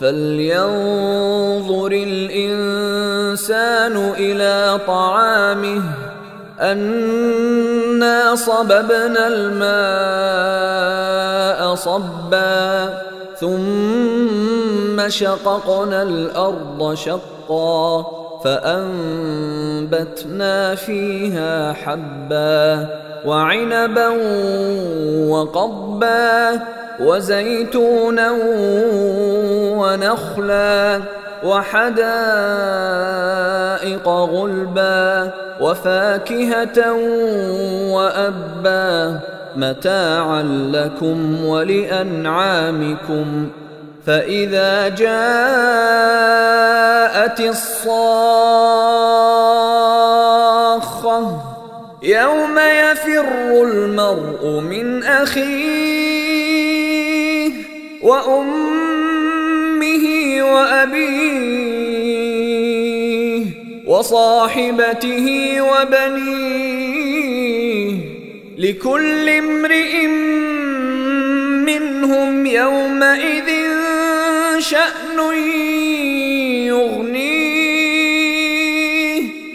فلينظر الانسان إلى طعامه انا صببنا الماء صبا ثم شققنا الأرض شقا فانبتنا فيها حبا وعنبا وقبا وزيتونا ونخلا وحدائق غلبا وفاكهة وأبا متاعا لكم ولأنعامكم فإذا جاءت الصاخة يوم يفر المرء من أخيه وأمه وأبيه وصاحبته وبنيه لكل امرئ منهم يومئذ شأن